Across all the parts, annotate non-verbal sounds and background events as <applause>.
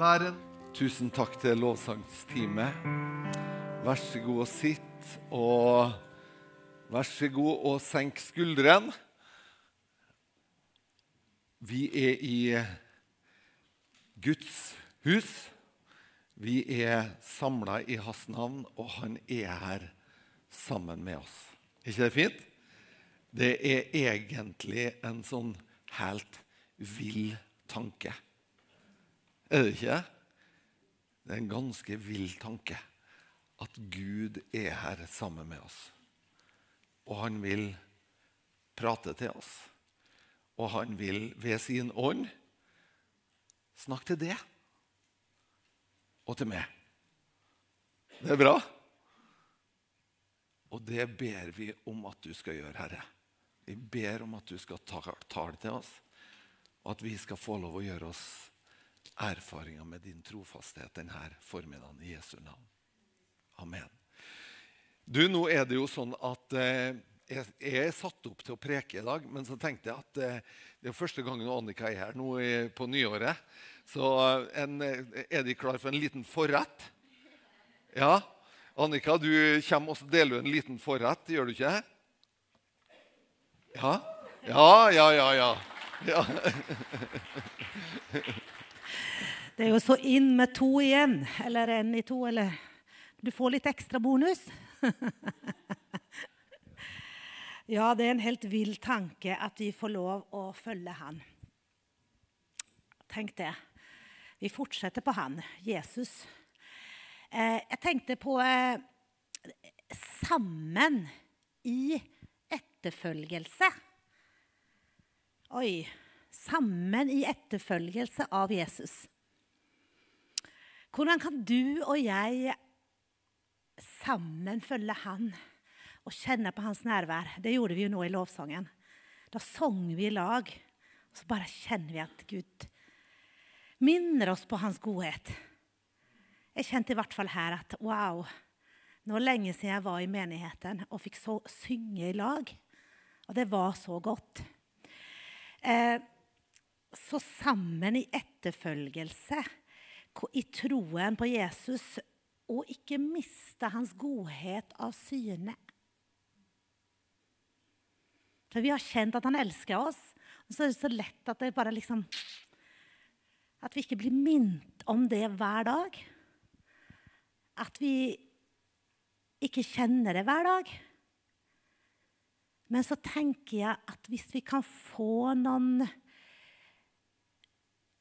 Bæren. Tusen takk til lovsangsteamet. Vær så god og sitt, og vær så god og senk skuldrene. Vi er i Guds hus. Vi er samla i hans navn, og han er her sammen med oss. Er ikke det fint? Det er egentlig en sånn helt vill tanke. Er det ikke? Det er en ganske vill tanke at Gud er her sammen med oss. Og han vil prate til oss. Og han vil ved sin ånd snakke til det og til meg. Det er bra. Og det ber vi om at du skal gjøre, Herre. Vi ber om at du skal tale til oss, og at vi skal få lov å gjøre oss erfaringer med din trofasthet denne formiddagen i Jesu navn. Amen. Du, Nå er det jo sånn at eh, jeg, er satt opp til å preke i dag, men så tenkte jeg at eh, det er første gangen Annika er her nå i, på nyåret. Så eh, en, eh, er de klar for en liten forrett? Ja? Annika, du kommer og deler en liten forrett, gjør du ikke? Ja? Ja, ja, ja, ja. ja. <laughs> Det er jo så inn med to igjen. Eller én i to, eller Du får litt ekstra bonus. <laughs> ja, det er en helt vill tanke at vi får lov å følge han. Tenk det. Vi fortsetter på han, Jesus. Eh, jeg tenkte på eh, sammen i etterfølgelse. Oi. Sammen i etterfølgelse av Jesus. Hvordan kan du og jeg sammen følge Han og kjenne på Hans nærvær? Det gjorde vi jo nå i lovsangen. Da sang vi i lag. Og så bare kjenner vi at Gud minner oss på Hans godhet. Jeg kjente i hvert fall her at wow, nå er lenge siden jeg var i menigheten og fikk så, synge i lag. Og det var så godt. Eh, så sammen i etterfølgelse i troen på Jesus og ikke miste hans godhet av syne. For vi har kjent at han elsker oss, og så er det så lett at det bare liksom At vi ikke blir minnet om det hver dag. At vi ikke kjenner det hver dag. Men så tenker jeg at hvis vi kan få noen,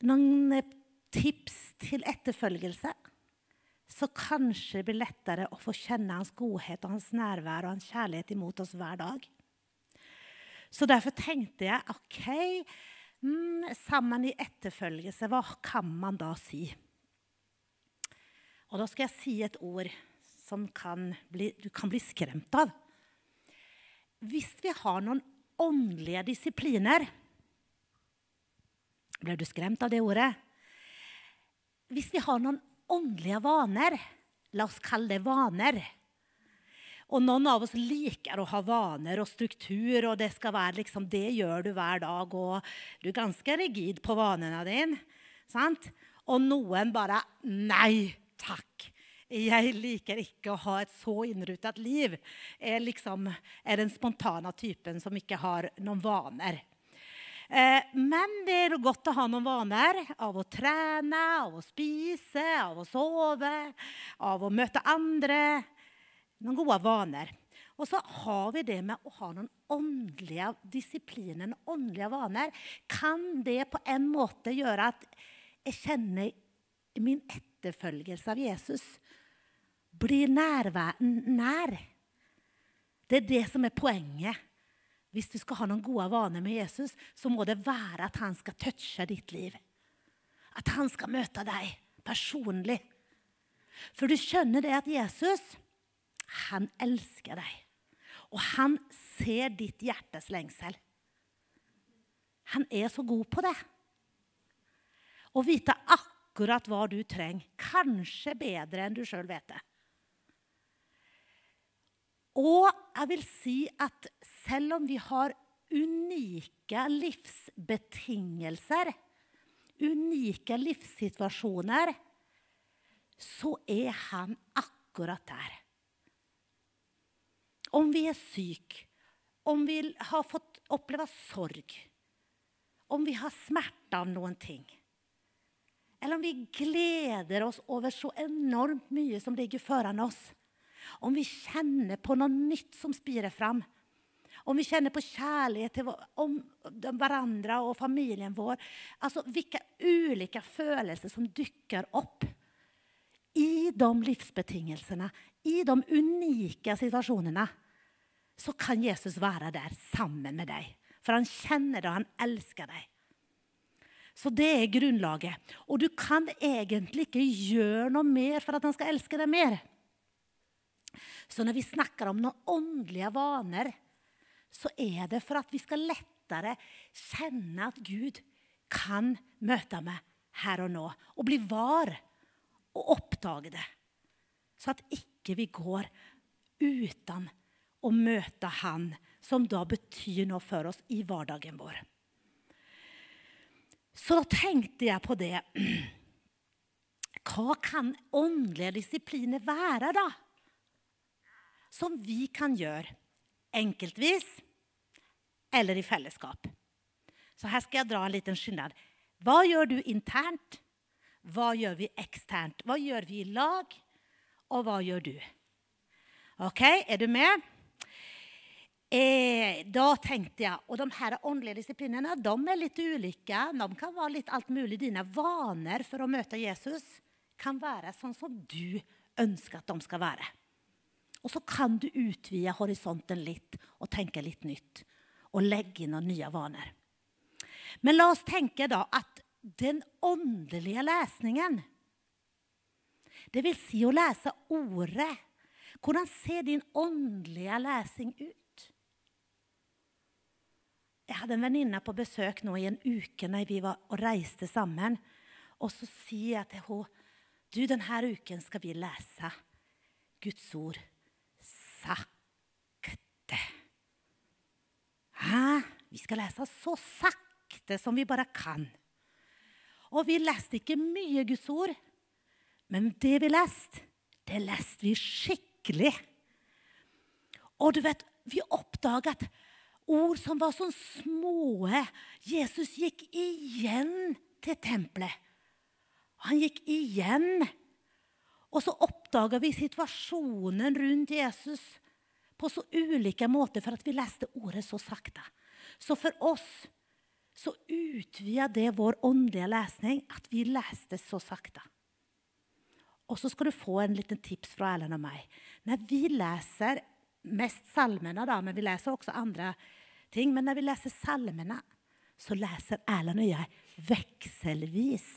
noen tips til etterfølgelse, så kanskje blir lettere å få kjenne hans godhet og hans nærvær og hans kjærlighet imot oss hver dag. Så derfor tenkte jeg OK, mm, sammen i etterfølgelse, hva kan man da si? Og da skal jeg si et ord som kan bli, du kan bli skremt av. Hvis vi har noen åndelige disipliner Ble du skremt av det ordet? Hvis vi har noen åndelige vaner La oss kalle det vaner. Og noen av oss liker å ha vaner og struktur, og det skal være liksom, det gjør du hver dag. Og du er ganske rigid på vanene dine. Sant? Og noen bare Nei takk. Jeg liker ikke å ha et så innrutet liv. Jeg liksom er den spontane typen som ikke har noen vaner. Eh, men det er godt å ha noen vaner av å trene, av å spise, av å sove, av å møte andre. Noen gode vaner. Og så har vi det med å ha noen åndelige disipliner, noen åndelige vaner. Kan det på en måte gjøre at jeg kjenner min etterfølgelse av Jesus blir nær? Det er det som er poenget. Hvis du skal ha noen gode vaner med Jesus, så må det være at han skal touche ditt liv. At han skal møte deg personlig. For du skjønner det at Jesus, han elsker deg. Og han ser ditt hjertes lengsel. Han er så god på det. Å vite akkurat hva du trenger. Kanskje bedre enn du sjøl vet det. Og jeg vil si at selv om vi har unike livsbetingelser, unike livssituasjoner, så er han akkurat der. Om vi er syke, om vi har fått oppleve sorg, om vi har smerte av noen ting, eller om vi gleder oss over så enormt mye som ligger foran oss, om vi kjenner på noe nytt som spirer fram, om vi kjenner på kjærlighet til hverandre og familien vår Altså hvilke ulike følelser som dukker opp i de livsbetingelsene, i de unike situasjonene, så kan Jesus være der sammen med deg. For han kjenner det, og han elsker deg. Så det er grunnlaget. Og du kan egentlig ikke gjøre noe mer for at han skal elske deg mer. Så når vi snakker om noen åndelige vaner, så er det for at vi skal lettere kjenne at Gud kan møte meg her og nå. Og bli var og oppdage det. Så at ikke vi går uten å møte Han, som da betyr noe for oss i hverdagen vår. Så da tenkte jeg på det. <clears throat> Hva kan åndelige disipliner være, da? Som vi kan gjøre enkeltvis eller i fellesskap. Så her skal jeg dra en liten skillnad. Hva gjør du internt? Hva gjør vi eksternt? Hva gjør vi i lag? Og hva gjør du? Ok, er du med? Eh, da tenkte jeg, Og de her åndelige disiplinene de er litt ulike. De kan være litt alt mulig. Dine vaner for å møte Jesus kan være sånn som du ønsker at de skal være. Og så kan du utvide horisonten litt og tenke litt nytt. Og legge inn noen nye vaner. Men la oss tenke da at den åndelige lesningen, det vil si å lese ordet Hvordan ser din åndelige lesing ut? Jeg hadde en venninne på besøk nå i en uke når vi var og reiste sammen. Og så sier jeg til henne du, denne uken skal vi lese Guds ord sakte. Hæ? Vi skal lese så sakte som vi bare kan. Og vi leste ikke mye Guds ord, men det vi leste, det leste vi skikkelig. Og du vet, vi oppdaget ord som var sånn små. Jesus gikk igjen til tempelet. Han gikk igjen og så oppdaga vi situasjonen rundt Jesus på så ulike måter for at vi leste ordet så sakte. Så for oss så utvida det vår åndelige lesning at vi leste så sakte. Og så skal du få en liten tips fra Erlend og meg. Når vi leser mest salmene, da, men vi leser også andre ting, men når vi leser salmene, så leser Erlend og jeg vekselvis.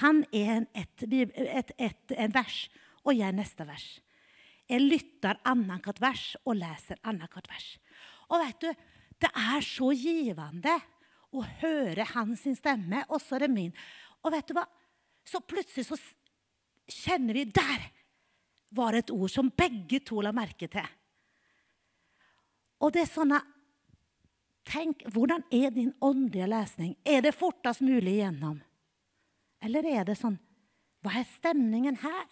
Han er et, et, et, en vers, og jeg neste vers. Jeg lytter annethvert vers og leser annethvert vers. Og vet du, det er så givende å høre hans stemme, og så er det min. Og vet du hva? Så plutselig så kjenner vi Der var et ord som begge to la merke til. Og det er sånn Tenk, hvordan er din åndelige lesning? Er det fortest mulig igjennom? Eller er det sånn Hva er stemningen her?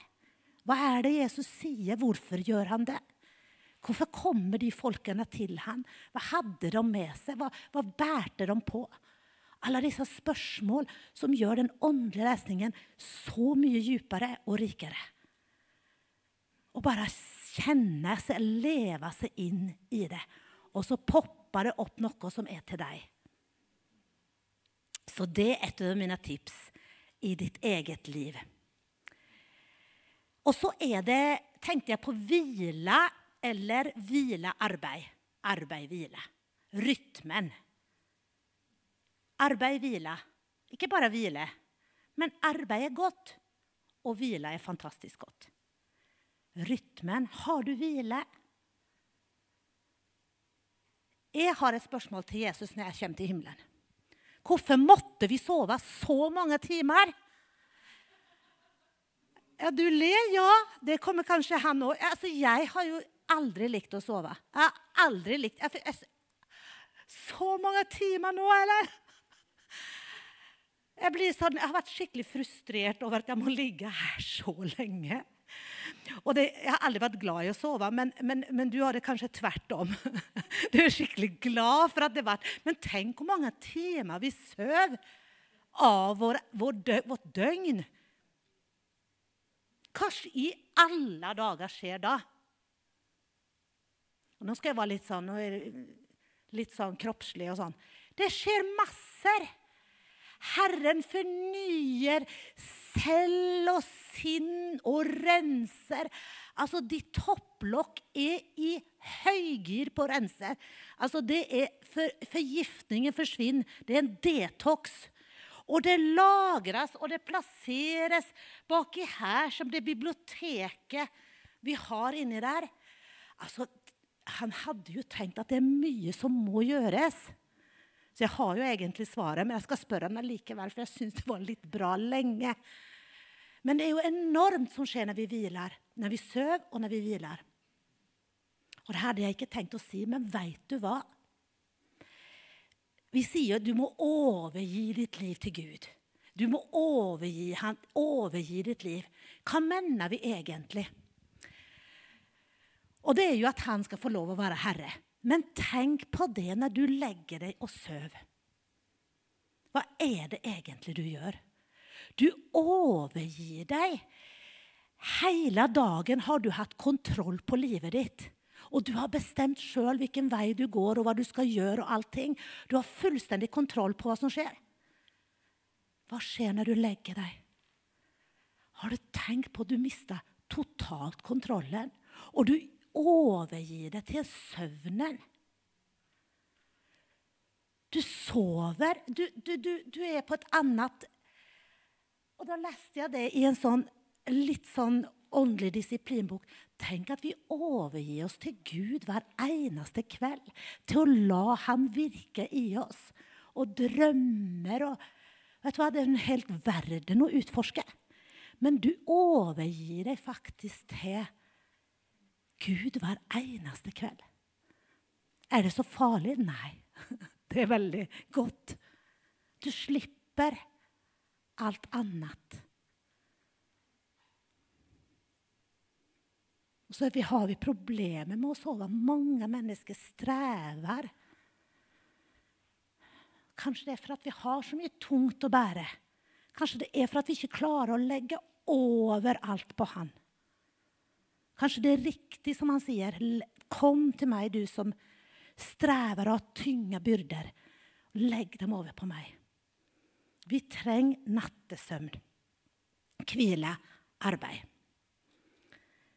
Hva er det Jesus sier? Hvorfor gjør han det? Hvorfor kommer de folkene til han? Hva hadde de med seg? Hva, hva bærte de på? Alle disse spørsmål som gjør den åndelige lesningen så mye dypere og rikere. Og bare kjenne seg, leve seg inn i det. Og så popper det opp noe som er til deg. Så det er et av mine tips i ditt eget liv. Og så er det, tenkte jeg på hvile eller hvile-arbeid. Arbeid-hvile. Rytmen. Arbeid-hvile. Ikke bare hvile, men arbeid er godt, og hvile er fantastisk godt. Rytmen. Har du hvile? Jeg har et spørsmål til Jesus når jeg kommer til himmelen. Hvorfor måtte vi sove så mange timer? Ja, du ler, ja. Det kommer kanskje han òg. Altså, jeg har jo aldri likt å sove. Jeg har aldri likt jeg, jeg, Så mange timer nå, eller? Jeg, sånn, jeg har vært skikkelig frustrert over at jeg må ligge her så lenge. Og det, Jeg har aldri vært glad i å sove, men, men, men du har det kanskje tvert om. <laughs> Du er skikkelig glad for at det var Men tenk hvor mange timer vi sover av vår, vår dø, vårt døgn. Hva i alle dager skjer da? Og nå skal jeg være litt sånn, litt sånn kroppslig og sånn. Det skjer masser. Herren fornyer selv og sinn og renser. Altså, ditt topplokk er i høygir på å rense. Altså, det er for, Forgiftningen forsvinner. Det er en detox. Og det lagres og det plasseres baki her, som det biblioteket vi har inni der. Altså, han hadde jo tenkt at det er mye som må gjøres. Så jeg har jo egentlig svaret, men jeg skal spørre ham likevel, for jeg syns det var litt bra lenge. Men det er jo enormt som skjer når vi hviler. Når vi sover, og når vi hviler. Og det hadde jeg ikke tenkt å si, men veit du hva? Vi sier at du må overgi ditt liv til Gud. Du må overgi, han, overgi ditt liv. Hva mener vi egentlig? Og det er jo at han skal få lov å være herre. Men tenk på det når du legger deg og sover. Hva er det egentlig du gjør? Du overgir deg. Hele dagen har du hatt kontroll på livet ditt. Og du har bestemt sjøl hvilken vei du går, og hva du skal gjøre. og allting. Du har fullstendig kontroll på hva som skjer. Hva skjer når du legger deg? Har du tenkt på at du mista totalt kontrollen? Og du overgir deg til søvnen. Du sover. Du, du, du, du, er på et annet Og da leste jeg det i en sånn litt sånn åndelig disiplinbok. Tenk at vi overgir oss til Gud hver eneste kveld. Til å la Han virke i oss. Og drømmer og vet du hva, Det er en helt verden å utforske. Men du overgir deg faktisk til Gud hver eneste kveld. Er det så farlig? Nei. <laughs> Det er veldig godt. Du slipper alt annet. Og så har vi problemer med å sove. Mange mennesker strever. Kanskje det er for at vi har så mye tungt å bære. Kanskje det er for at vi ikke klarer å legge over alt på Han. Kanskje det er riktig som han sier. Kom til meg, du som strever og har tynge byrder. Legg dem over på meg. Vi trenger nattesøvn, hvile, arbeid.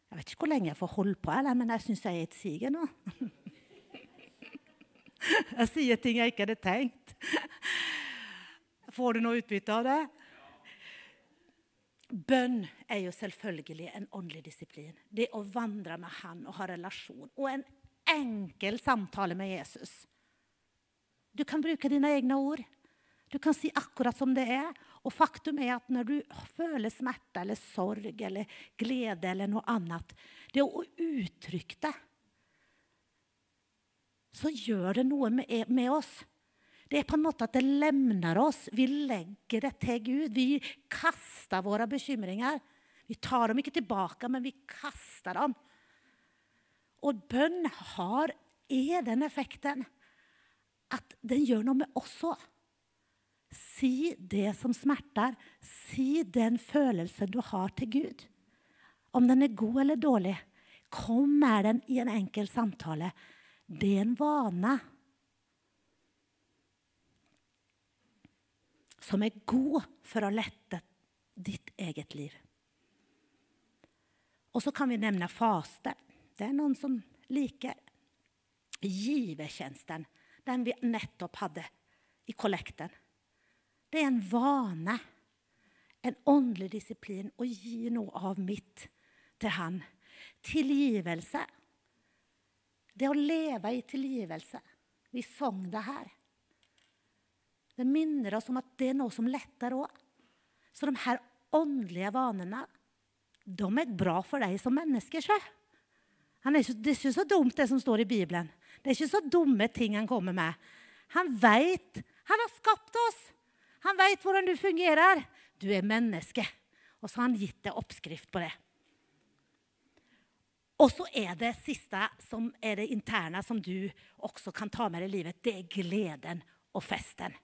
Jeg vet ikke hvor lenge jeg får holde på, men jeg syns jeg er et siger nå. <laughs> Jeg sier ting jeg ikke hadde tenkt. Får du noe utbytte av det? Bønn er jo selvfølgelig en åndelig disiplin. Det å vandre med Han og ha relasjon. Og en enkel samtale med Jesus. Du kan bruke dine egne ord. Du kan si akkurat som det er. Og faktum er at når du føler smerte eller sorg eller glede eller noe annet Det å uttrykke det, så gjør det noe med, med oss. Det er på en måte at det lemner oss. Vi legger det til Gud. Vi kaster våre bekymringer. Vi tar dem ikke tilbake, men vi kaster dem. Og bønn har, er den effekten at den gjør noe med oss òg. Si det som smerter. Si den følelsen du har til Gud. Om den er god eller dårlig. Kom med den i en enkel samtale. Det er en vane. som er god for å lette ditt eget liv. Og så kan vi nevne faste. Det er noen som liker givertjenesten, den vi nettopp hadde i kollekten. Det er en vane, en åndelig disiplin, å gi noe av mitt til Han. Tilgivelse. Det å leve i tilgivelse. Vi sang det her. Det minner oss om at det er noe som letter òg. Så de her åndelige vanene de er bra for deg som menneske. Det er ikke så dumt, det som står i Bibelen. Det er ikke så dumme ting han kommer med. Han veit. Han har skapt oss. Han vet hvordan du fungerer. Du er menneske. Og så har han gitt deg oppskrift på det. Og så er det siste, som er det interne, som du også kan ta med deg i livet. Det er gleden og festen.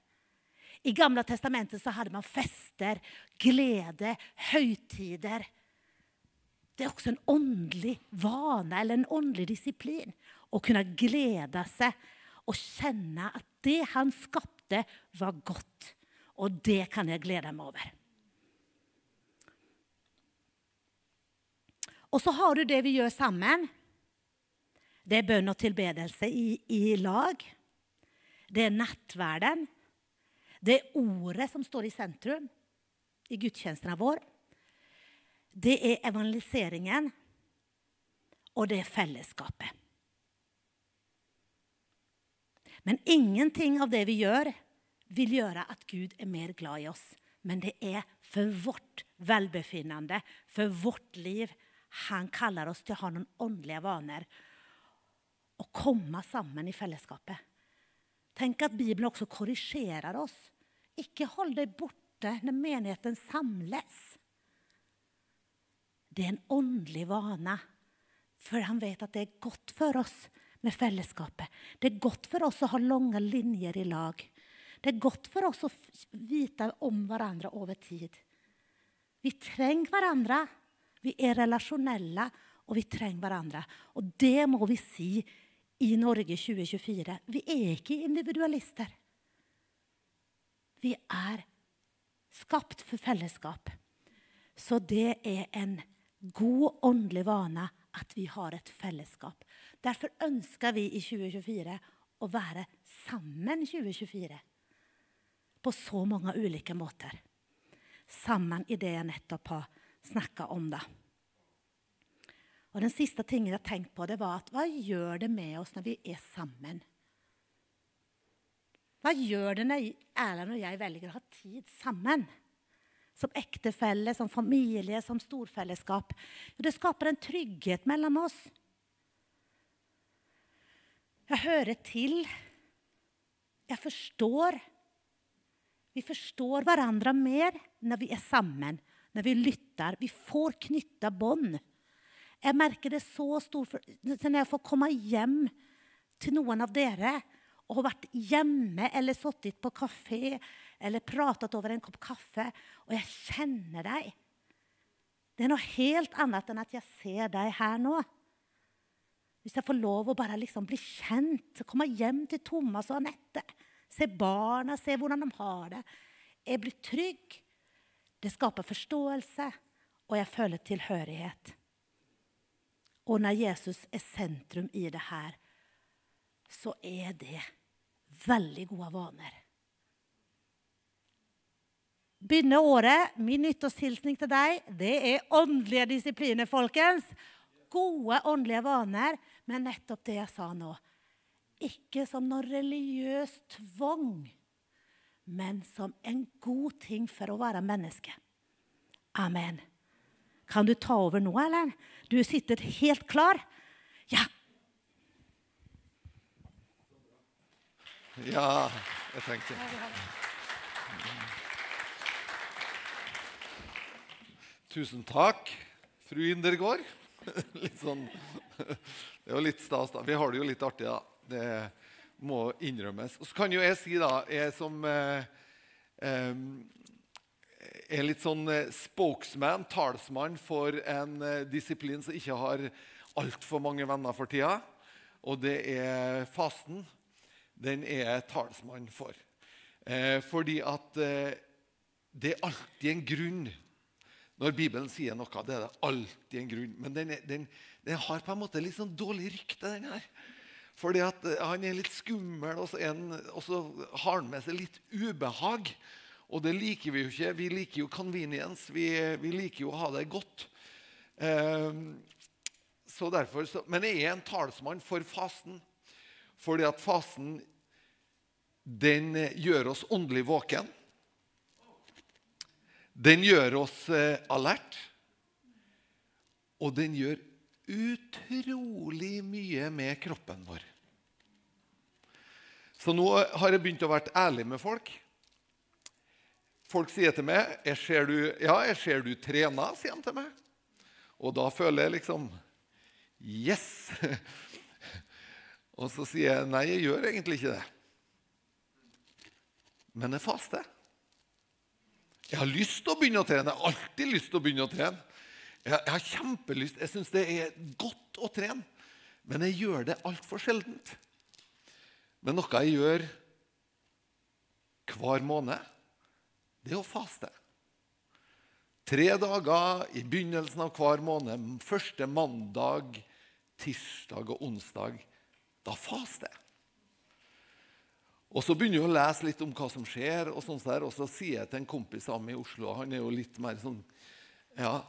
I Gamle testamentet så hadde man fester, glede, høytider. Det er også en åndelig vane eller en åndelig disiplin å kunne glede seg og kjenne at det han skapte, var godt. Og det kan jeg glede meg over. Og så har du det vi gjør sammen. Det er bønn og tilbedelse i, i lag. Det er nattverden. Det er ordet som står i sentrum i gudstjenesten vår. Det er evangeliseringen, og det er fellesskapet. Men ingenting av det vi gjør, vil gjøre at Gud er mer glad i oss. Men det er for vårt velbefinnende, for vårt liv. Han kaller oss til å ha noen åndelige vaner. Å komme sammen i fellesskapet. Tenk at Bibelen også korrigerer oss. Ikke hold deg borte når menigheten samles. Det er en åndelig vane, for han vet at det er godt for oss med fellesskapet. Det er godt for oss å ha lange linjer i lag. Det er godt for oss å vite om hverandre over tid. Vi trenger hverandre. Vi er relasjonelle, og vi trenger hverandre. Og det må vi si i Norge 2024. Vi er ikke individualister. Vi er skapt for fellesskap. Så det er en god åndelig vane at vi har et fellesskap. Derfor ønsker vi i 2024 å være sammen 2024. På så mange ulike måter. Sammen i det jeg nettopp har snakka om. det. Og Den siste tingen jeg tenkte på, det var at hva gjør det med oss når vi er sammen? Hva gjør det når Erlend og jeg velger å ha tid sammen? Som ektefelle, som familie, som storfellesskap. Det skaper en trygghet mellom oss. Jeg hører til. Jeg forstår. Vi forstår hverandre mer når vi er sammen, når vi lytter. Vi får knytta bånd. Jeg merker det så stort når jeg får komme hjem til noen av dere og har vært hjemme eller sittet på kafé eller pratet over en kopp kaffe, og jeg kjenner deg. Det er noe helt annet enn at jeg ser deg her nå. Hvis jeg får lov å bare liksom bli kjent, komme hjem til Thomas og Anette, se barna, se hvordan de har det Jeg blir trygg. Det skaper forståelse, og jeg føler tilhørighet. Og når Jesus er sentrum i det her, så er det veldig gode vaner. Begynne året, min nyttårshilsning til deg, det er åndelige disipliner, folkens gode åndelige vaner, men nettopp det jeg sa nå. Ikke som noe religiøs tvang, men som en god ting for å være menneske. Amen. Kan du ta over nå, eller? Du sitter helt klar? Ja. Ja, jeg tenkte Tusen takk, fru Indergård. <laughs> litt sånn Det er jo litt stas, da. Vi har det jo litt artig, da. Det må innrømmes. Og så kan jo jeg si, da, jeg som eh, eh, er litt sånn eh, spokesman, talsmann for en eh, disiplin som ikke har altfor mange venner for tida, og det er fasten. Den er jeg talsmann for. Eh, fordi at eh, det er alltid en grunn når Bibelen sier noe, det er det alltid en grunn. Men den, den, den har på en måte litt sånn dårlig rykte, den her. Fordi at eh, han er litt skummel, og så, en, og så har han med seg litt ubehag. Og det liker vi jo ikke. Vi liker jo convenience. Vi, vi liker jo å ha det godt. Eh, så derfor, så, men jeg er en talsmann for fasen. Fordi at fasen den gjør oss åndelig våken. Den gjør oss eh, alert, og den gjør utrolig mye med kroppen vår. Så nå har jeg begynt å være ærlig med folk. folk sier til meg jeg ser du, 'Ja, jeg ser du trener', sier de til meg. Og da føler jeg liksom Yes! <laughs> Og så sier jeg nei, jeg gjør egentlig ikke det. Men jeg faster. Jeg har lyst til å begynne å trene. Jeg har alltid lyst til å begynne å trene. Jeg, har kjempelyst. Jeg syns det er godt å trene, men jeg gjør det altfor sjeldent. Men noe jeg gjør hver måned, det er å faste. Tre dager i begynnelsen av hver måned, første mandag, tirsdag og onsdag, da faster jeg. Og Så begynner jeg å lese litt om hva som skjer, og sånt der, og så sier jeg til en kompis av meg i Oslo Han er jo litt mer sånn Ja,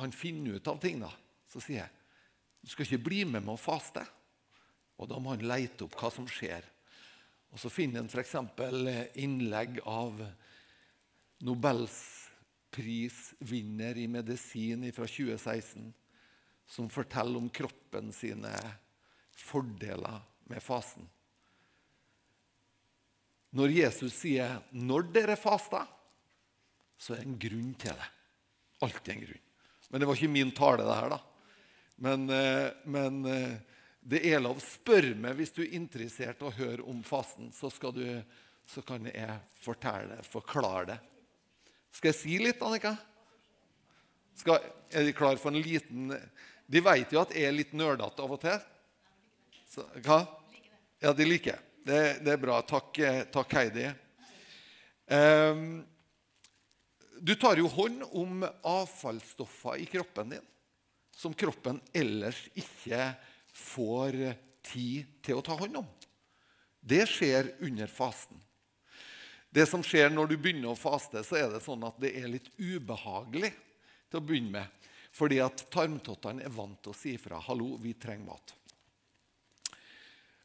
han finner ut av ting, da. Så sier jeg du skal ikke bli med meg å faste. Og da må han leite opp hva som skjer. Og Så finner han f.eks. innlegg av nobelsprisvinner i medisin fra 2016 som forteller om kroppen sine fordeler med fasen. Når Jesus sier 'når dere faster', så er det en grunn til det. Alltid en grunn. Men det var ikke min tale, det her. da. Men, eh, men eh, det er lov. Spør meg hvis du er interessert i å høre om fasten, så, du, så kan jeg fortelle, forklare det. Skal jeg si litt, Annika? Skal, er de klar for en liten De vet jo at jeg er litt nerdete av og til. Så, hva? Ja, de liker det. Det er bra. Takk, takk Heidi. Um, du tar jo hånd om avfallsstoffer i kroppen din som kroppen ellers ikke får tid til å ta hånd om. Det skjer under fasten. Det som skjer når du begynner å faste, så er det sånn at det er litt ubehagelig til å begynne med. Fordi at tarmtottene er vant til å si ifra 'hallo, vi trenger mat'.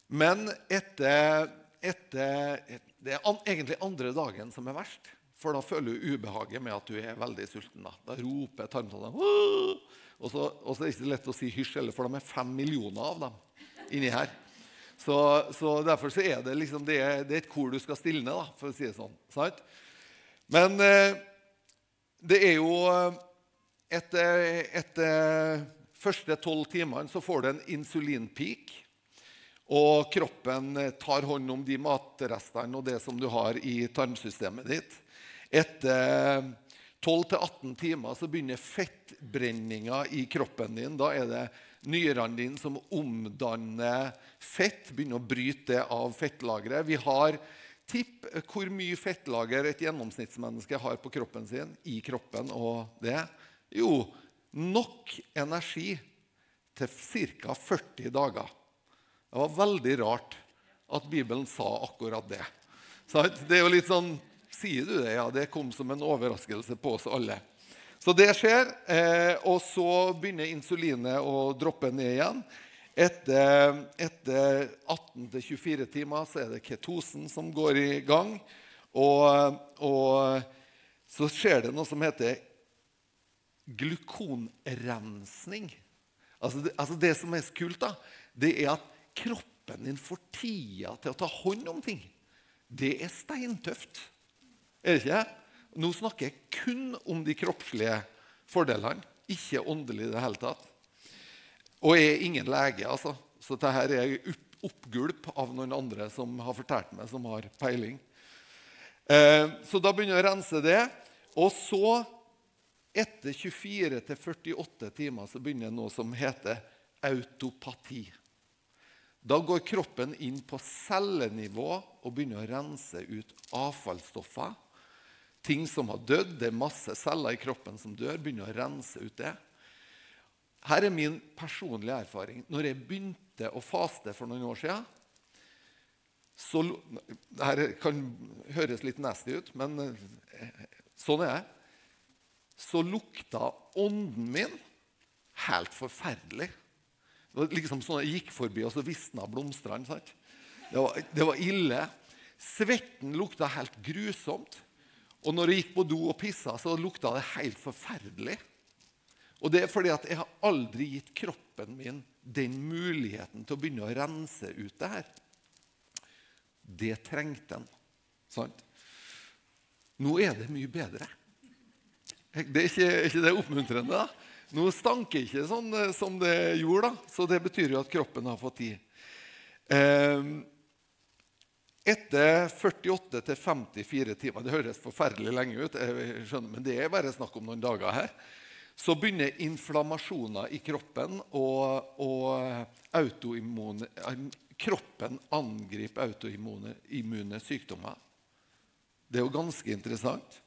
Men etter, etter Det er egentlig andre dagen som er verst. For da føler du ubehaget med at du er veldig sulten. Da, da roper tarmtottene og så, og så er det ikke lett å si hysj, for de er fem millioner av dem inni her. Så, så, Derfor så er det liksom det, det er et kor du skal stilne, da, for å si det sånn. Sant? Men eh, det er jo Etter, etter første tolv timene så får du en insulinpeak. Og kroppen tar hånd om de matrestene og det som du har i tarmsystemet ditt. Etter 12-18 timer så begynner fettbrenninga i kroppen din. Da er det nyrene dine som omdanner fett, begynner å bryte det av fettlageret. Vi har Tipp hvor mye fettlager et gjennomsnittsmenneske har på kroppen sin. i kroppen og det. Jo, nok energi til ca. 40 dager. Det var veldig rart at Bibelen sa akkurat det. Det er jo litt sånn Sier du det? Ja, det kom som en overraskelse på oss alle. Så det skjer, eh, og så begynner insulinet å droppe ned igjen. Etter, etter 18-24 timer så er det ketosen som går i gang. Og, og, så skjer det noe som heter glukonrensning. Altså det, altså det som er så kult, da, det er at kroppen din får tida til å ta hånd om ting. Det er steintøft. Er det ikke? Nå snakker jeg kun om de kroppslige fordelene, ikke åndelig i det hele tatt. Og jeg er ingen lege, altså. Så dette er oppgulp av noen andre som har fortalt meg, som har peiling. Eh, så da begynner jeg å rense det. Og så, etter 24-48 timer, så begynner noe som heter autopati. Da går kroppen inn på cellenivå og begynner å rense ut avfallsstoffer. Ting som har dødd. Det er masse celler i kroppen som dør. Begynner å rense ut det. Her er min personlige erfaring. Når jeg begynte å faste for noen år siden så, Dette kan høres litt nasty ut, men eh, sånn er jeg. Så lukta ånden min helt forferdelig. Det var liksom sånn Jeg gikk forbi, og så visna blomstene. Det det var ille. Svetten lukta helt grusomt. Og når jeg gikk på do og pissa, så lukta det helt forferdelig. Og det er fordi at jeg har aldri gitt kroppen min den muligheten til å begynne å rense ut det her. Det trengte den. Sant? Nå er det mye bedre. Det er ikke, ikke det oppmuntrende? da? Nå stanker ikke sånn eh, som det gjorde, da. så det betyr jo at kroppen har fått tid. Eh, etter 48 til 54 timer Det høres forferdelig lenge ut, skjønner, men det er bare snakk om noen dager her. Så begynner inflammasjoner i kroppen, og, og autoimmune, kroppen angriper autoimmune sykdommer. Det er jo ganske interessant.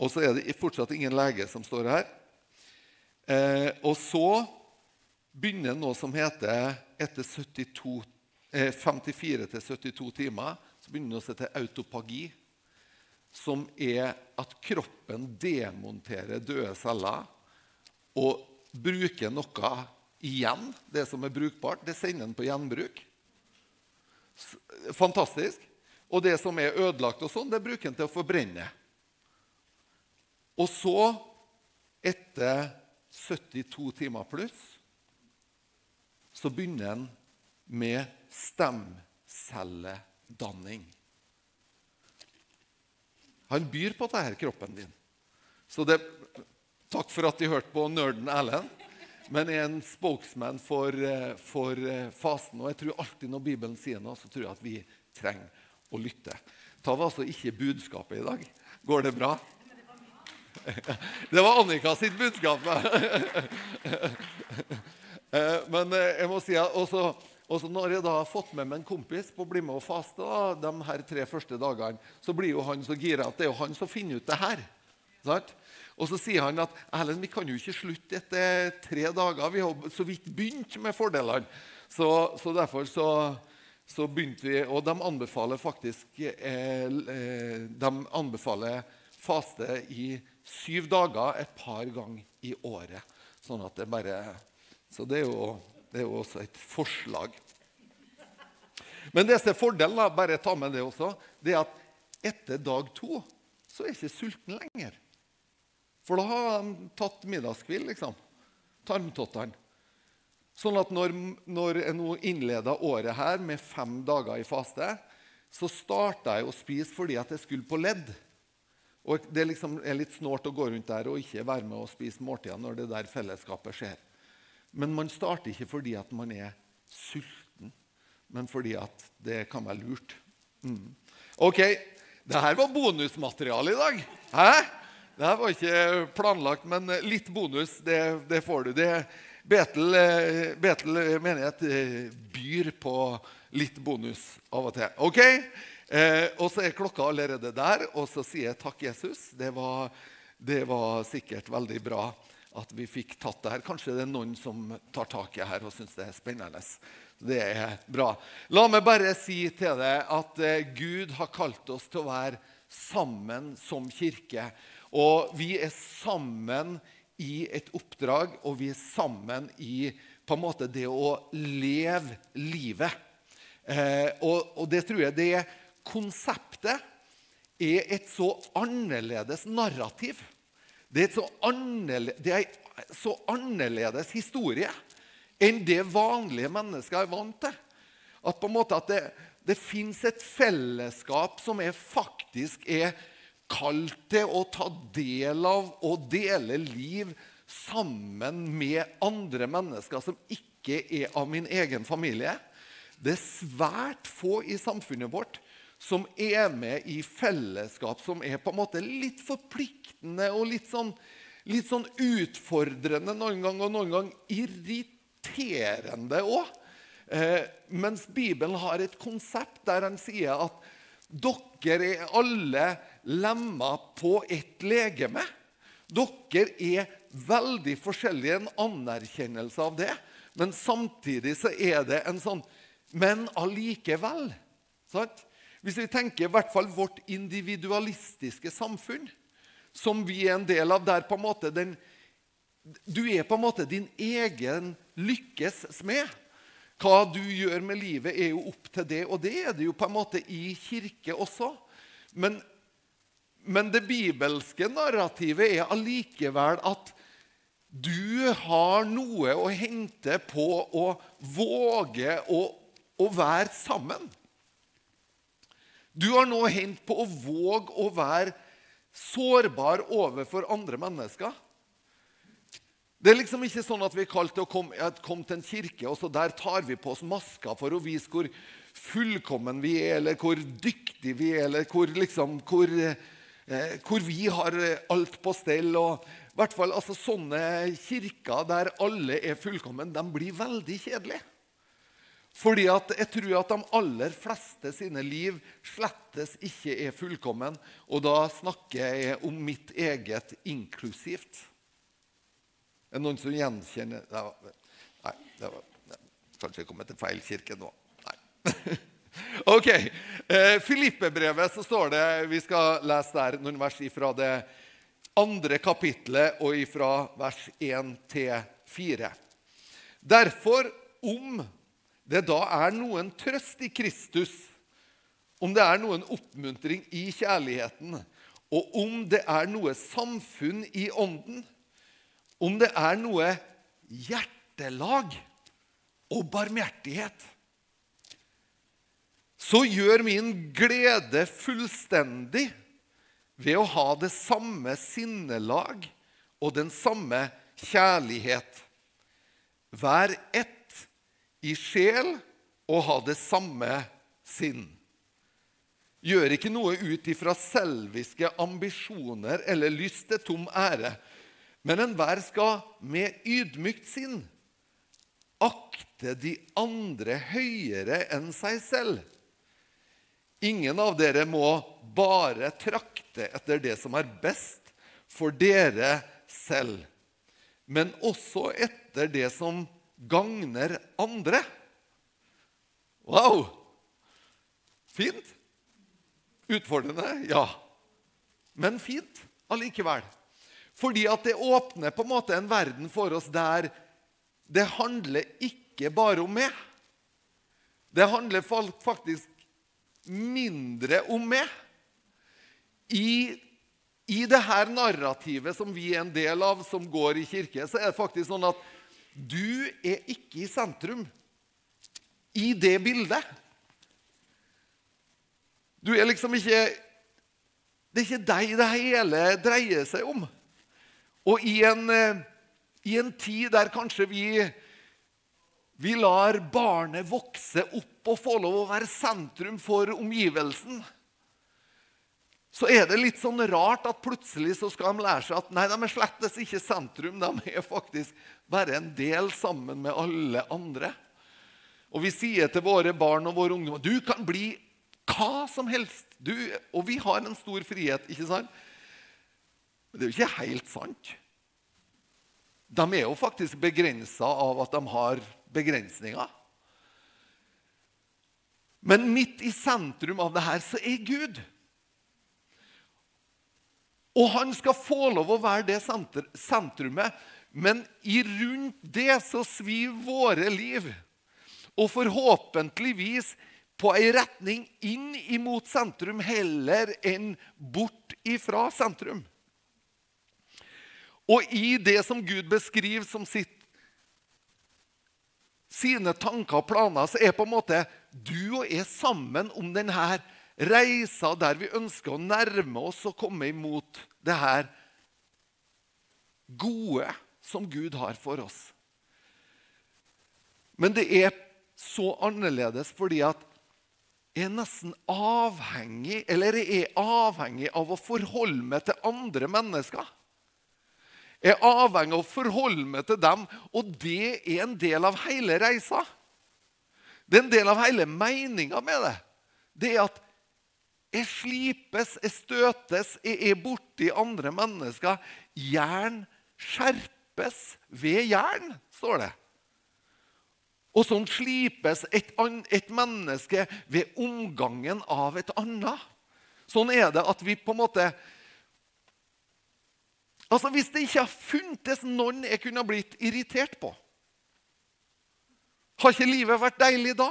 Og så er det fortsatt ingen lege som står her. Eh, og så begynner noe som heter etter 72, eh, 54 til 72 timer så begynner det å til autopagi, som er at kroppen demonterer døde celler og bruker noe igjen, det som er brukbart. Det sender den på gjenbruk. Fantastisk. Og det som er ødelagt, og sånn, det bruker den til å forbrenne. Og så, etter 72 timer pluss, så begynner en med stemcelledanning. Han byr på dette, kroppen din. Så det, Takk for at de hørte på nerden Erlend, men er en spokesman for, eh, for eh, fasen. Og jeg tror alltid når Bibelen sier noe, så tror jeg at vi trenger å lytte. Ta altså ikke budskapet i dag. Går det bra? Det var Annika sitt budskap. <laughs> Eh, men jeg må si at også, også når jeg da har fått med meg en kompis på å bli med og faste da, de her tre første dagene, så blir jo han så gira at det er jo han som finner ut det her. Sant? Og så sier han at Erlend, vi kan jo ikke slutte etter tre dager. Vi har så vidt begynt med fordelene. Så, så derfor så, så, begynte vi Og de anbefaler faktisk eh, eh de anbefaler faste i syv dager et par ganger i året. Sånn at det bare Så det er jo, det er jo også et forslag. Men det som er fordelen, bare ta med det også, det er at etter dag to så er ikke sulten lenger. For da har de tatt middagskvill, liksom. Tarmtottene. Sånn at når, når jeg nå innleda året her med fem dager i faste, så starta jeg å spise fordi at jeg skulle på ledd. Og Det liksom er litt snålt å gå rundt der og ikke være med og spise måltider når det der fellesskapet skjer. Men man starter ikke fordi at man er sulten, men fordi at det kan være lurt. Mm. Ok, det her var bonusmateriale i dag. Hæ? Det her var ikke planlagt, men litt bonus, det, det får du. Det, Betel, eh, Betel menighet eh, byr på litt bonus av og til. Ok? Eh, og så er klokka allerede der, og så sier jeg takk, Jesus. Det var, det var, sikkert veldig bra at vi fikk tatt det her. Kanskje det er noen som tar tak i det her og syns det er spennende. Det er bra. La meg bare si til deg at eh, Gud har kalt oss til å være sammen som kirke. Og vi er sammen i et oppdrag, og vi er sammen i på en måte det å leve livet. Eh, og, og, det tror jeg det konseptet er et så annerledes narrativ. Det er, det er en så annerledes historie enn det vanlige mennesker er vant til. At at det, det fins et fellesskap som er faktisk er kalt til å ta del av og dele liv sammen med andre mennesker som ikke er av min egen familie. Det er svært få i samfunnet vårt som er med i fellesskap som er på en måte litt forpliktende og litt sånn, litt sånn utfordrende noen gang, og noen gang irriterende òg. Eh, mens Bibelen har et konsept der han sier at dere er alle lemmer på ett legeme. Dere er veldig forskjellige, en anerkjennelse av det. Men samtidig så er det en sånn Men allikevel. Sant? Hvis vi tenker i hvert fall vårt individualistiske samfunn, som vi er en del av, der på en måte den, Du er på en måte din egen lykkes smed. Hva du gjør med livet, er jo opp til det, og det er det jo på en måte i kirke også. Men, men det bibelske narrativet er allikevel at du har noe å hente på å våge å, å være sammen. Du har noe å på å våge å være sårbar overfor andre mennesker. Det er liksom ikke sånn at vi er kalt til å komme, komme til en kirke, og så der tar vi på oss masker for å vise hvor fullkommen vi er, eller hvor dyktige vi er, eller hvor, liksom, hvor, eh, hvor vi har alt på stell. og i hvert fall altså, Sånne kirker der alle er fullkommen, de blir veldig kjedelige. Fordi at jeg tror at de aller fleste sine liv slettes ikke er fullkommen. Og da snakker jeg om mitt eget inklusivt. Er det noen som gjenkjenner det var, Nei, det var, kanskje jeg kommer til feil kirke nå. Nei. <laughs> ok. Eh, Filippe-brevet så står det Vi skal lese der noen vers fra det andre kapitlet og fra vers 1 til 4. Derfor, om det da er noen trøst i Kristus, om det er noen oppmuntring i kjærligheten, og om det er noe samfunn i ånden, om det er noe hjertelag og barmhjertighet, så gjør min glede fullstendig ved å ha det samme sinnelag og den samme kjærlighet. Vær ett i sjel og ha det samme sinn. Gjør ikke noe ut ifra selviske ambisjoner eller lyst til tom ære, men enhver skal med ydmykt sinn akte de andre høyere enn seg selv. Ingen av dere må bare trakte etter det som er best for dere selv, men også etter det som gagner andre. Wow! Fint. Utfordrende? Ja. Men fint allikevel. Fordi at det åpner på en måte en verden for oss der det handler ikke bare om meg. Det handler faktisk mindre om meg. I, I det her narrativet som vi er en del av, som går i kirke, så er det faktisk sånn at du er ikke i sentrum i det bildet. Du er liksom ikke Det er ikke deg det hele dreier seg om. Og i en, eh, i en tid der kanskje vi, vi lar barnet vokse opp og få lov å være sentrum for omgivelsen, så er det litt sånn rart at plutselig så skal de lære seg at nei, de er slettes ikke sentrum. De er faktisk bare en del sammen med alle andre. Og vi sier til våre barn og våre ungdommer du kan bli hva som helst. Du, og vi har en stor frihet, ikke sant? Men det er jo ikke helt sant. De er jo faktisk begrensa av at de har begrensninger. Men midt i sentrum av det her så er Gud. Og han skal få lov å være det sentrumet, men i rundt det så svir våre liv. Og forhåpentligvis på ei retning inn imot sentrum heller enn bort ifra sentrum. Og i det som Gud beskriver som sitt, sine tanker og planer, så er på en måte du og jeg sammen om denne reisa der vi ønsker å nærme oss og komme imot det her gode som Gud har for oss. Men det er så annerledes fordi at jeg er nesten avhengig eller jeg er avhengig av å forholde meg til andre mennesker. Jeg er avhengig av å forholde meg til dem, og det er en del av hele reisa. Det er en del av hele meninga med det. Det er at jeg slipes, jeg støtes, jeg er borti andre mennesker. Jern skjerpes ved jern, står det. Og sånn slipes et, et, menneske ved omgangen av et annet. Sånn er det at vi på en måte Altså, Hvis det ikke har funtes noen jeg kunne blitt irritert på, har ikke livet vært deilig da?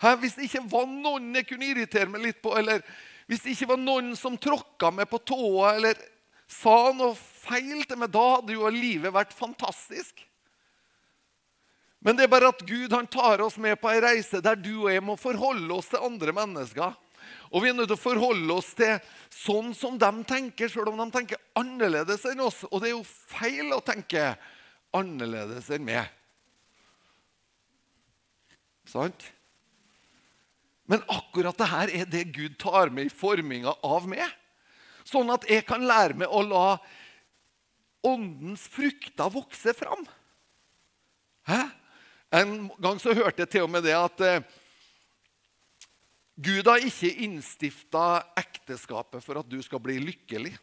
Her, hvis det ikke var noen jeg kunne irritere meg litt på, eller hvis det ikke var noen som tråkka meg på tåa eller sa noe feil til meg, da hadde jo livet vært fantastisk. Men det er bare at Gud han tar oss med på ei reise der du og jeg må forholde oss til andre mennesker. Og vi er nødt til å forholde oss til sånn som de tenker, selv om de tenker annerledes enn oss. Og det er jo feil å tenke annerledes enn meg. Sant? Men akkurat det her er det Gud tar med i forminga av meg. Sånn at jeg kan lære meg å la åndens frukter vokse fram. Hæ? En gang så hørte jeg til og med det at eh, Gud har ikke innstifta ekteskapet for at du skal bli lykkelig.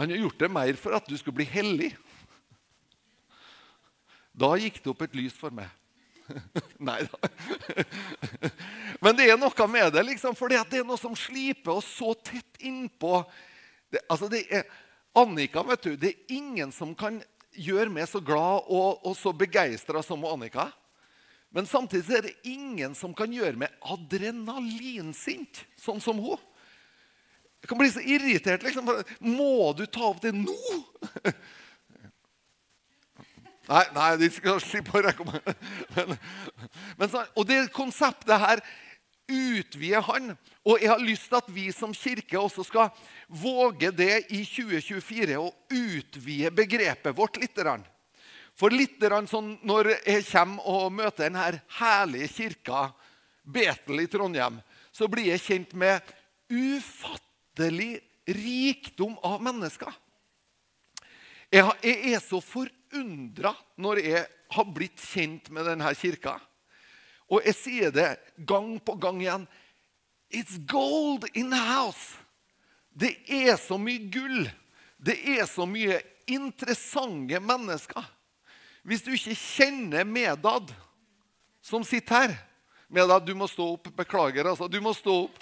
Han har gjort det mer for at du skal bli hellig. Da gikk det opp et lys for meg. <laughs> Nei da. Men det er noe med det, liksom, for det er noe som sliper oss så tett innpå det, altså det er, Annika, vet du, det er ingen som kan gjøre meg så glad og, og så begeistra som Annika. Men samtidig er det ingen som kan gjøre meg adrenalinsint, sånn som hun. Jeg kan bli så irritert. liksom. Må du ta opp det nå? Nei, nei, de skal slippe å meg. <laughs> Men, men, og det konseptet her utvider han. Og jeg har lyst til at vi som kirke også skal våge det i 2024 å utvide begrepet vårt litt. For litt sånn når jeg kommer og møter denne herlige kirka, Betel i Trondheim, så blir jeg kjent med ufattelig rikdom av mennesker. Jeg er så forundra når jeg har blitt kjent med denne kirka. Og jeg sier det gang på gang igjen. It's gold in the house. Det er så mye gull. Det er så mye interessante mennesker. Hvis du ikke kjenner Medad, som sitter her Medad, du må stå opp. Beklager, altså. Du må stå opp.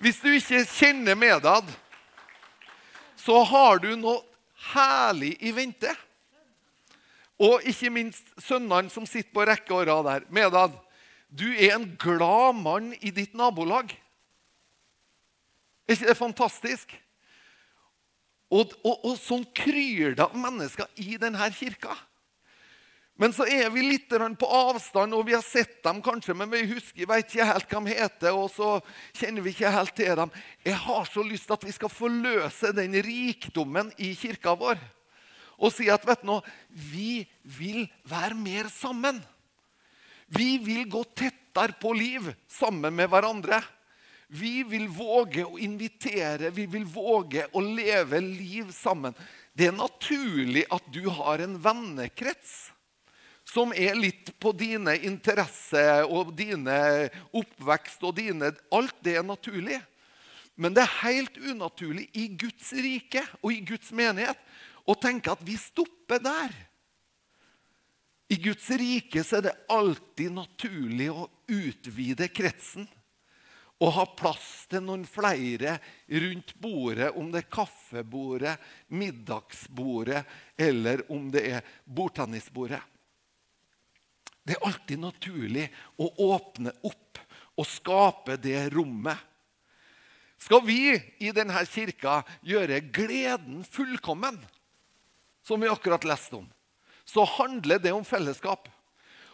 Hvis du ikke kjenner Medad, så har du noe herlig i vente. Og ikke minst sønnene som sitter på rekke og rad der. Medad, du er en glad mann i ditt nabolag. Er ikke det fantastisk? Og, og, og sånn kryr det av mennesker i denne kirka. Men så er vi litt på avstand, og vi har sett dem kanskje, men vi husker, vet ikke helt hva de heter, og så kjenner vi ikke helt til dem. Jeg har så lyst til at vi skal forløse den rikdommen i kirka vår og si at vet du noe, vi vil være mer sammen. Vi vil gå tettere på liv sammen med hverandre. Vi vil våge å invitere, vi vil våge å leve liv sammen. Det er naturlig at du har en vennekrets som er litt på dine interesser og dine oppvekst og dine Alt det er naturlig. Men det er helt unaturlig i Guds rike og i Guds menighet å tenke at vi stopper der. I Guds rike så er det alltid naturlig å utvide kretsen. Og ha plass til noen flere rundt bordet, om det er kaffebordet, middagsbordet eller om det er bordtennisbordet. Det er alltid naturlig å åpne opp og skape det rommet. Skal vi i denne kirka gjøre gleden fullkommen, som vi akkurat leste om, så handler det om fellesskap.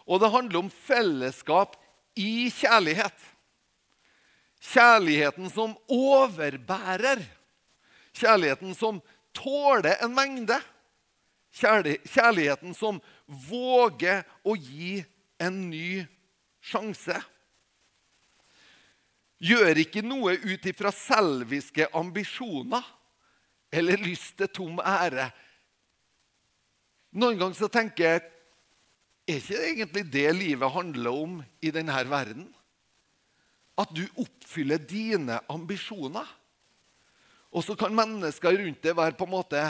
Og det handler om fellesskap i kjærlighet. Kjærligheten som overbærer. Kjærligheten som tåler en mengde. Kjærligheten som våger å gi en ny sjanse. Gjør ikke noe ut ifra selviske ambisjoner eller lyst til tom ære noen ganger så tenker jeg Er ikke det egentlig det livet handler om i denne verden? At du oppfyller dine ambisjoner. Og så kan mennesker rundt deg være på en måte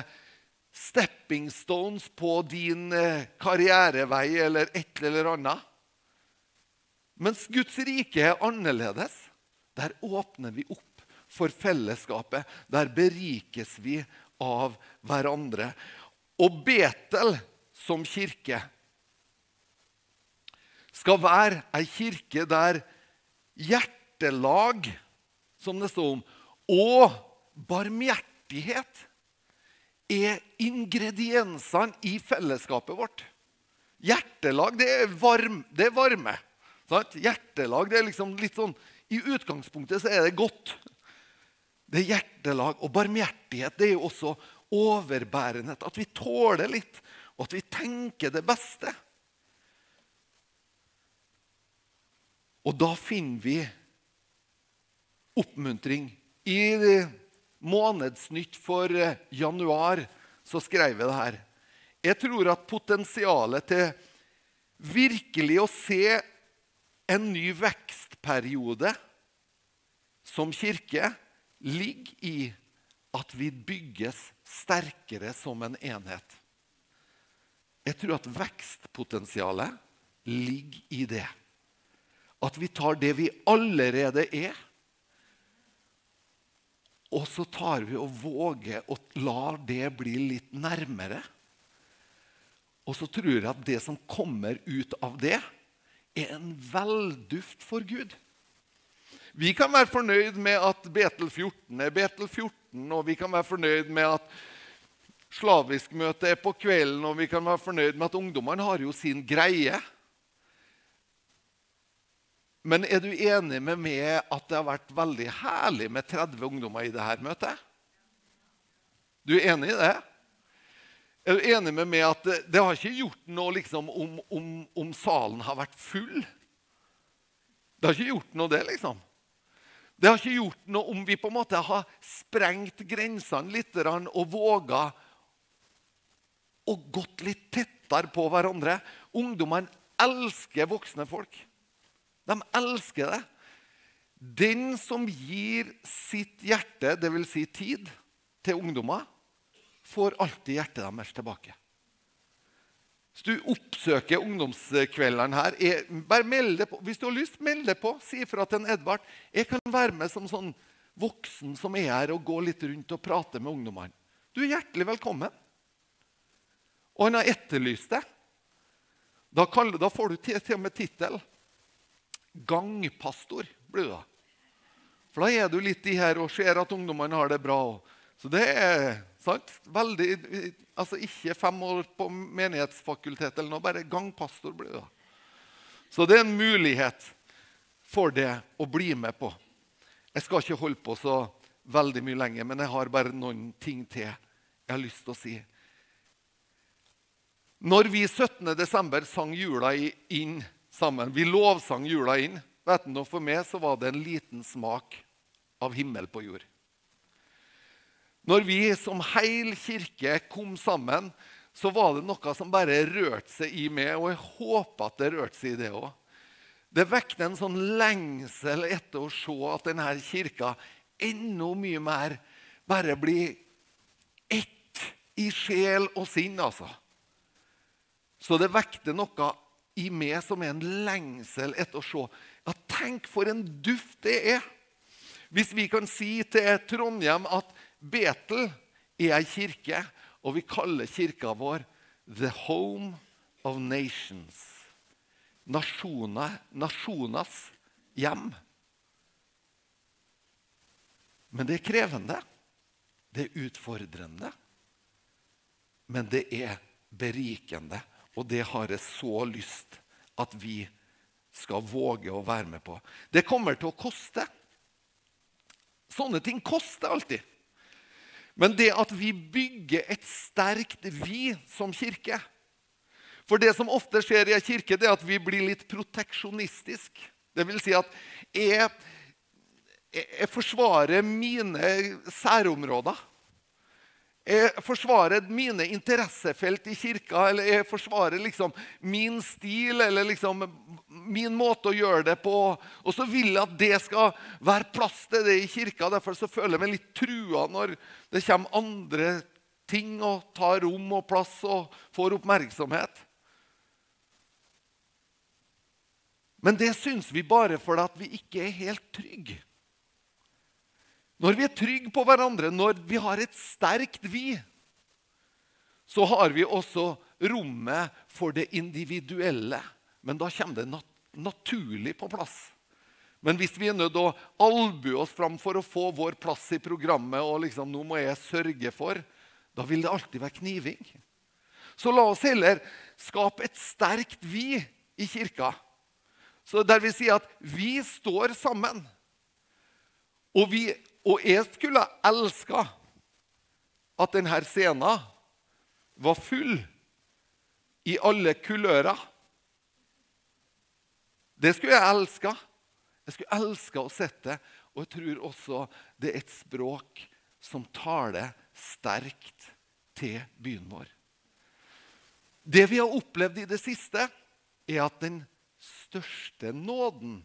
stepping stones på din eh, karrierevei eller et eller annet. Mens Guds rike er annerledes. Der åpner vi opp for fellesskapet. Der berikes vi av hverandre og Betel som kirke skal være ei kirke der hjertelag, som det står om, og barmhjertighet er ingrediensene i fellesskapet vårt. Hjertelag, det er, varm, det er varme. Sant? Hjertelag, det er liksom litt sånn I utgangspunktet så er det godt. Det er hjertelag. Og barmhjertighet det er jo også overbærenhet. At vi tåler litt, og at vi tenker det beste. Og da finner vi oppmuntring. I Månedsnytt for eh, januar så skrev jeg det her. Jeg tror at potensialet til virkelig å se en ny vekstperiode som kirke ligger i at vi bygges sterkere som en enhet. Jeg tror at vekstpotensialet ligger i det. At vi tar det vi allerede er, og så tar vi og våger å la det bli litt nærmere. Og så tror jeg at det som kommer ut av det, er en velduft for Gud. Vi kan være fornøyd med at Betel 14 er Betel 14, og vi kan være fornøyd med at slavisk møte er på kvelden, og vi kan være fornøyd med at ungdommene har jo sin greie. Men er du enig med meg at det har vært veldig herlig med 30 ungdommer i dette møtet? Du er enig i det? Er du enig med meg at det, det har ikke gjort noe liksom, om, om, om, salen har vært full? Det har ikke gjort noe, det, liksom. Det har ikke gjort noe om vi på en måte har sprengt grensene litt og våga å gått litt tettere på hverandre. Ungdommene elsker voksne folk. De elsker det. Den som gir sitt hjerte, dvs. Si tid, til ungdommer, får alltid hjertet deres tilbake. Hvis du oppsøker ungdomskveldene her, er, bare meld deg på. Hvis du har lyst, meld deg på. Si ifra til en Edvard. Jeg kan være med som sånn voksen som er her, og gå litt rundt og prate med ungdommene. Du er hjertelig velkommen. Og han har etterlyst det. Da, da får du til, til og med tittel gangpastor blir du da. For da er du litt i her og ser at ungdommene har det bra. Så det er sant? Veldig, altså Ikke fem år på menighetsfakultet eller noe, bare gangpastor blir du da. Så det er en mulighet for det å bli med på. Jeg skal ikke holde på så veldig mye lenger, men jeg har bare noen ting til jeg har lyst til å si. Når vi 17.12. sang jula inn sammen. Vi lovsang jula inn. Vet du, For meg så var det en liten smak av himmel på jord. Når vi som heil kirke kom sammen, så var det noe som bare rørte seg i meg, og jeg håper at det rørte seg i det òg. Det vekket en sånn lengsel etter å se at denne kirka enda mye mer bare blir ett i sjel og sinn, altså. Så det vekte noe i meg som er en lengsel etter å se. Ja, tenk for en duft det er! Hvis vi kan si til Trondheim at Betel er ei kirke, og vi kaller kirka vår The Home of Nations. Nasjona, nasjonas hjem. Men det er krevende. Det er utfordrende. Men det er berikende. Og det har jeg så lyst at vi skal våge å være med på. Det kommer til å koste. Sånne ting koster alltid. Men det at vi bygger et sterkt vi som kirke For det som ofte skjer i en kirke, det er at vi blir litt proteksjonistisk. Det vil si at jeg, jeg forsvarer mine særområder. Jeg forsvarer mine interessefelt i kirka, eller jeg forsvarer liksom min stil eller liksom min måte å gjøre det på. Og så vil jeg at det skal være plass til det i kirka. Derfor så føler jeg meg litt trua når det kommer andre ting og tar rom og plass og får oppmerksomhet. Men det syns vi bare fordi vi ikke er helt trygge. Når vi er trygge på hverandre, når vi har et sterkt vi, så har vi også rommet for det individuelle. Men da kommer det nat naturlig på plass. Men hvis vi er nødt til å albue oss fram for å få vår plass i programmet, og liksom, nå må jeg sørge for, Da vil det alltid være kniving. Så la oss heller skape et sterkt vi i kirka. Så Der vi sier at vi står sammen. Og, vi, og jeg skulle elska at denne scenen var full i alle kulører. Det skulle jeg elska. Jeg skulle elska å sette. Og jeg tror også det er et språk som taler sterkt til byen vår. Det vi har opplevd i det siste, er at den største nåden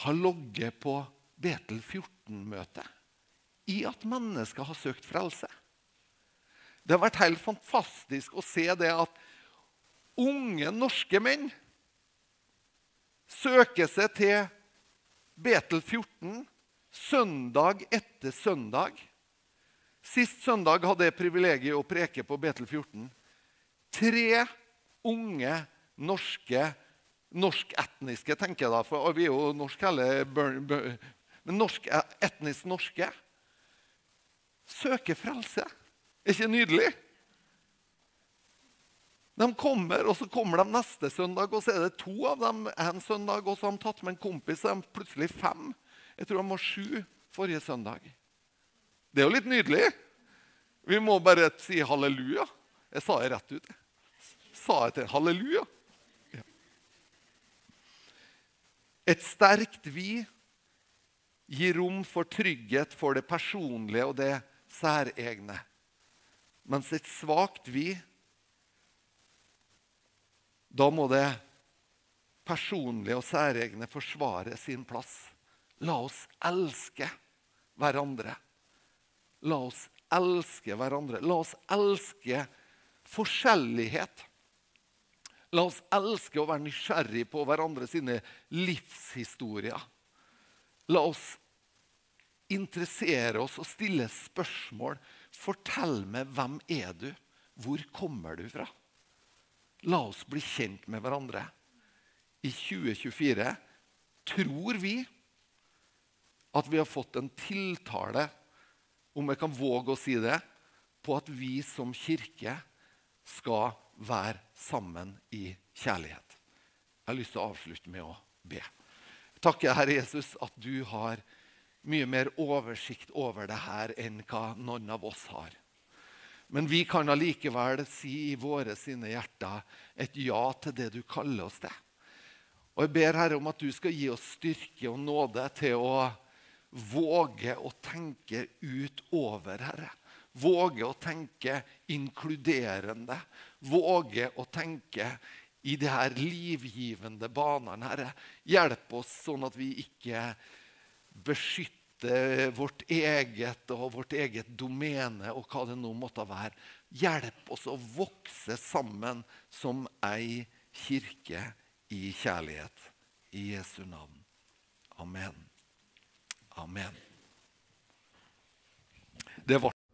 har ligget på Betel 14-møtet i at mennesker har søkt frelse. Det har vært helt fantastisk å se det at unge norske menn søker seg til Betel 14 søndag etter søndag. Sist søndag hadde jeg privilegiet å preke på Betel 14. Tre unge norske norsk-etniske, tenker jeg da, for vi er jo norsk hele Men norsk, etnisk norske søker frelse. Er ikke nydelig? De kommer, og så kommer de neste søndag, og så er det to av dem en søndag. Og så har de tatt med en kompis, og de plutselig fem. Jeg tror de var sju forrige søndag. Det er jo litt nydelig. Vi må bare si halleluja. Jeg sa det rett ut. Sa jeg til halleluja? Ja. Et sterkt vi gir rom for trygghet for det personlige og det særegne. Mens et svakt vi da må det personlige og særegne forsvare sin plass. La oss elske hverandre. La oss elske hverandre. La oss elske forskjellighet. La oss elske å være nysgjerrig på hverandre sine livshistorier. La oss interessere oss og stille spørsmål. Fortell meg hvem er du? Hvor kommer du fra? La oss bli kjent med hverandre. I 2024 tror vi at vi har fått en tiltale, om jeg kan våge å si det, på at vi som kirke skal være sammen i kjærlighet. Jeg har lyst til å avslutte med å be. Takker Herre Jesus at du har mye mer oversikt over det her enn hva noen av oss har. Men vi kan allikevel si i våre sine hjerter et ja til det du kaller oss til. Og Jeg ber Herre om at du skal gi oss styrke og nåde til å våge å tenke utover, Herre. Våge å tenke inkluderende. Våge å tenke i de her livgivende banene, Herre. Hjelp oss sånn at vi ikke beskytter vårt eget og vårt eget domene og hva det nå måtte være. Hjelp oss å vokse sammen som ei kirke i kjærlighet. I Jesu navn. Amen. Amen. Det var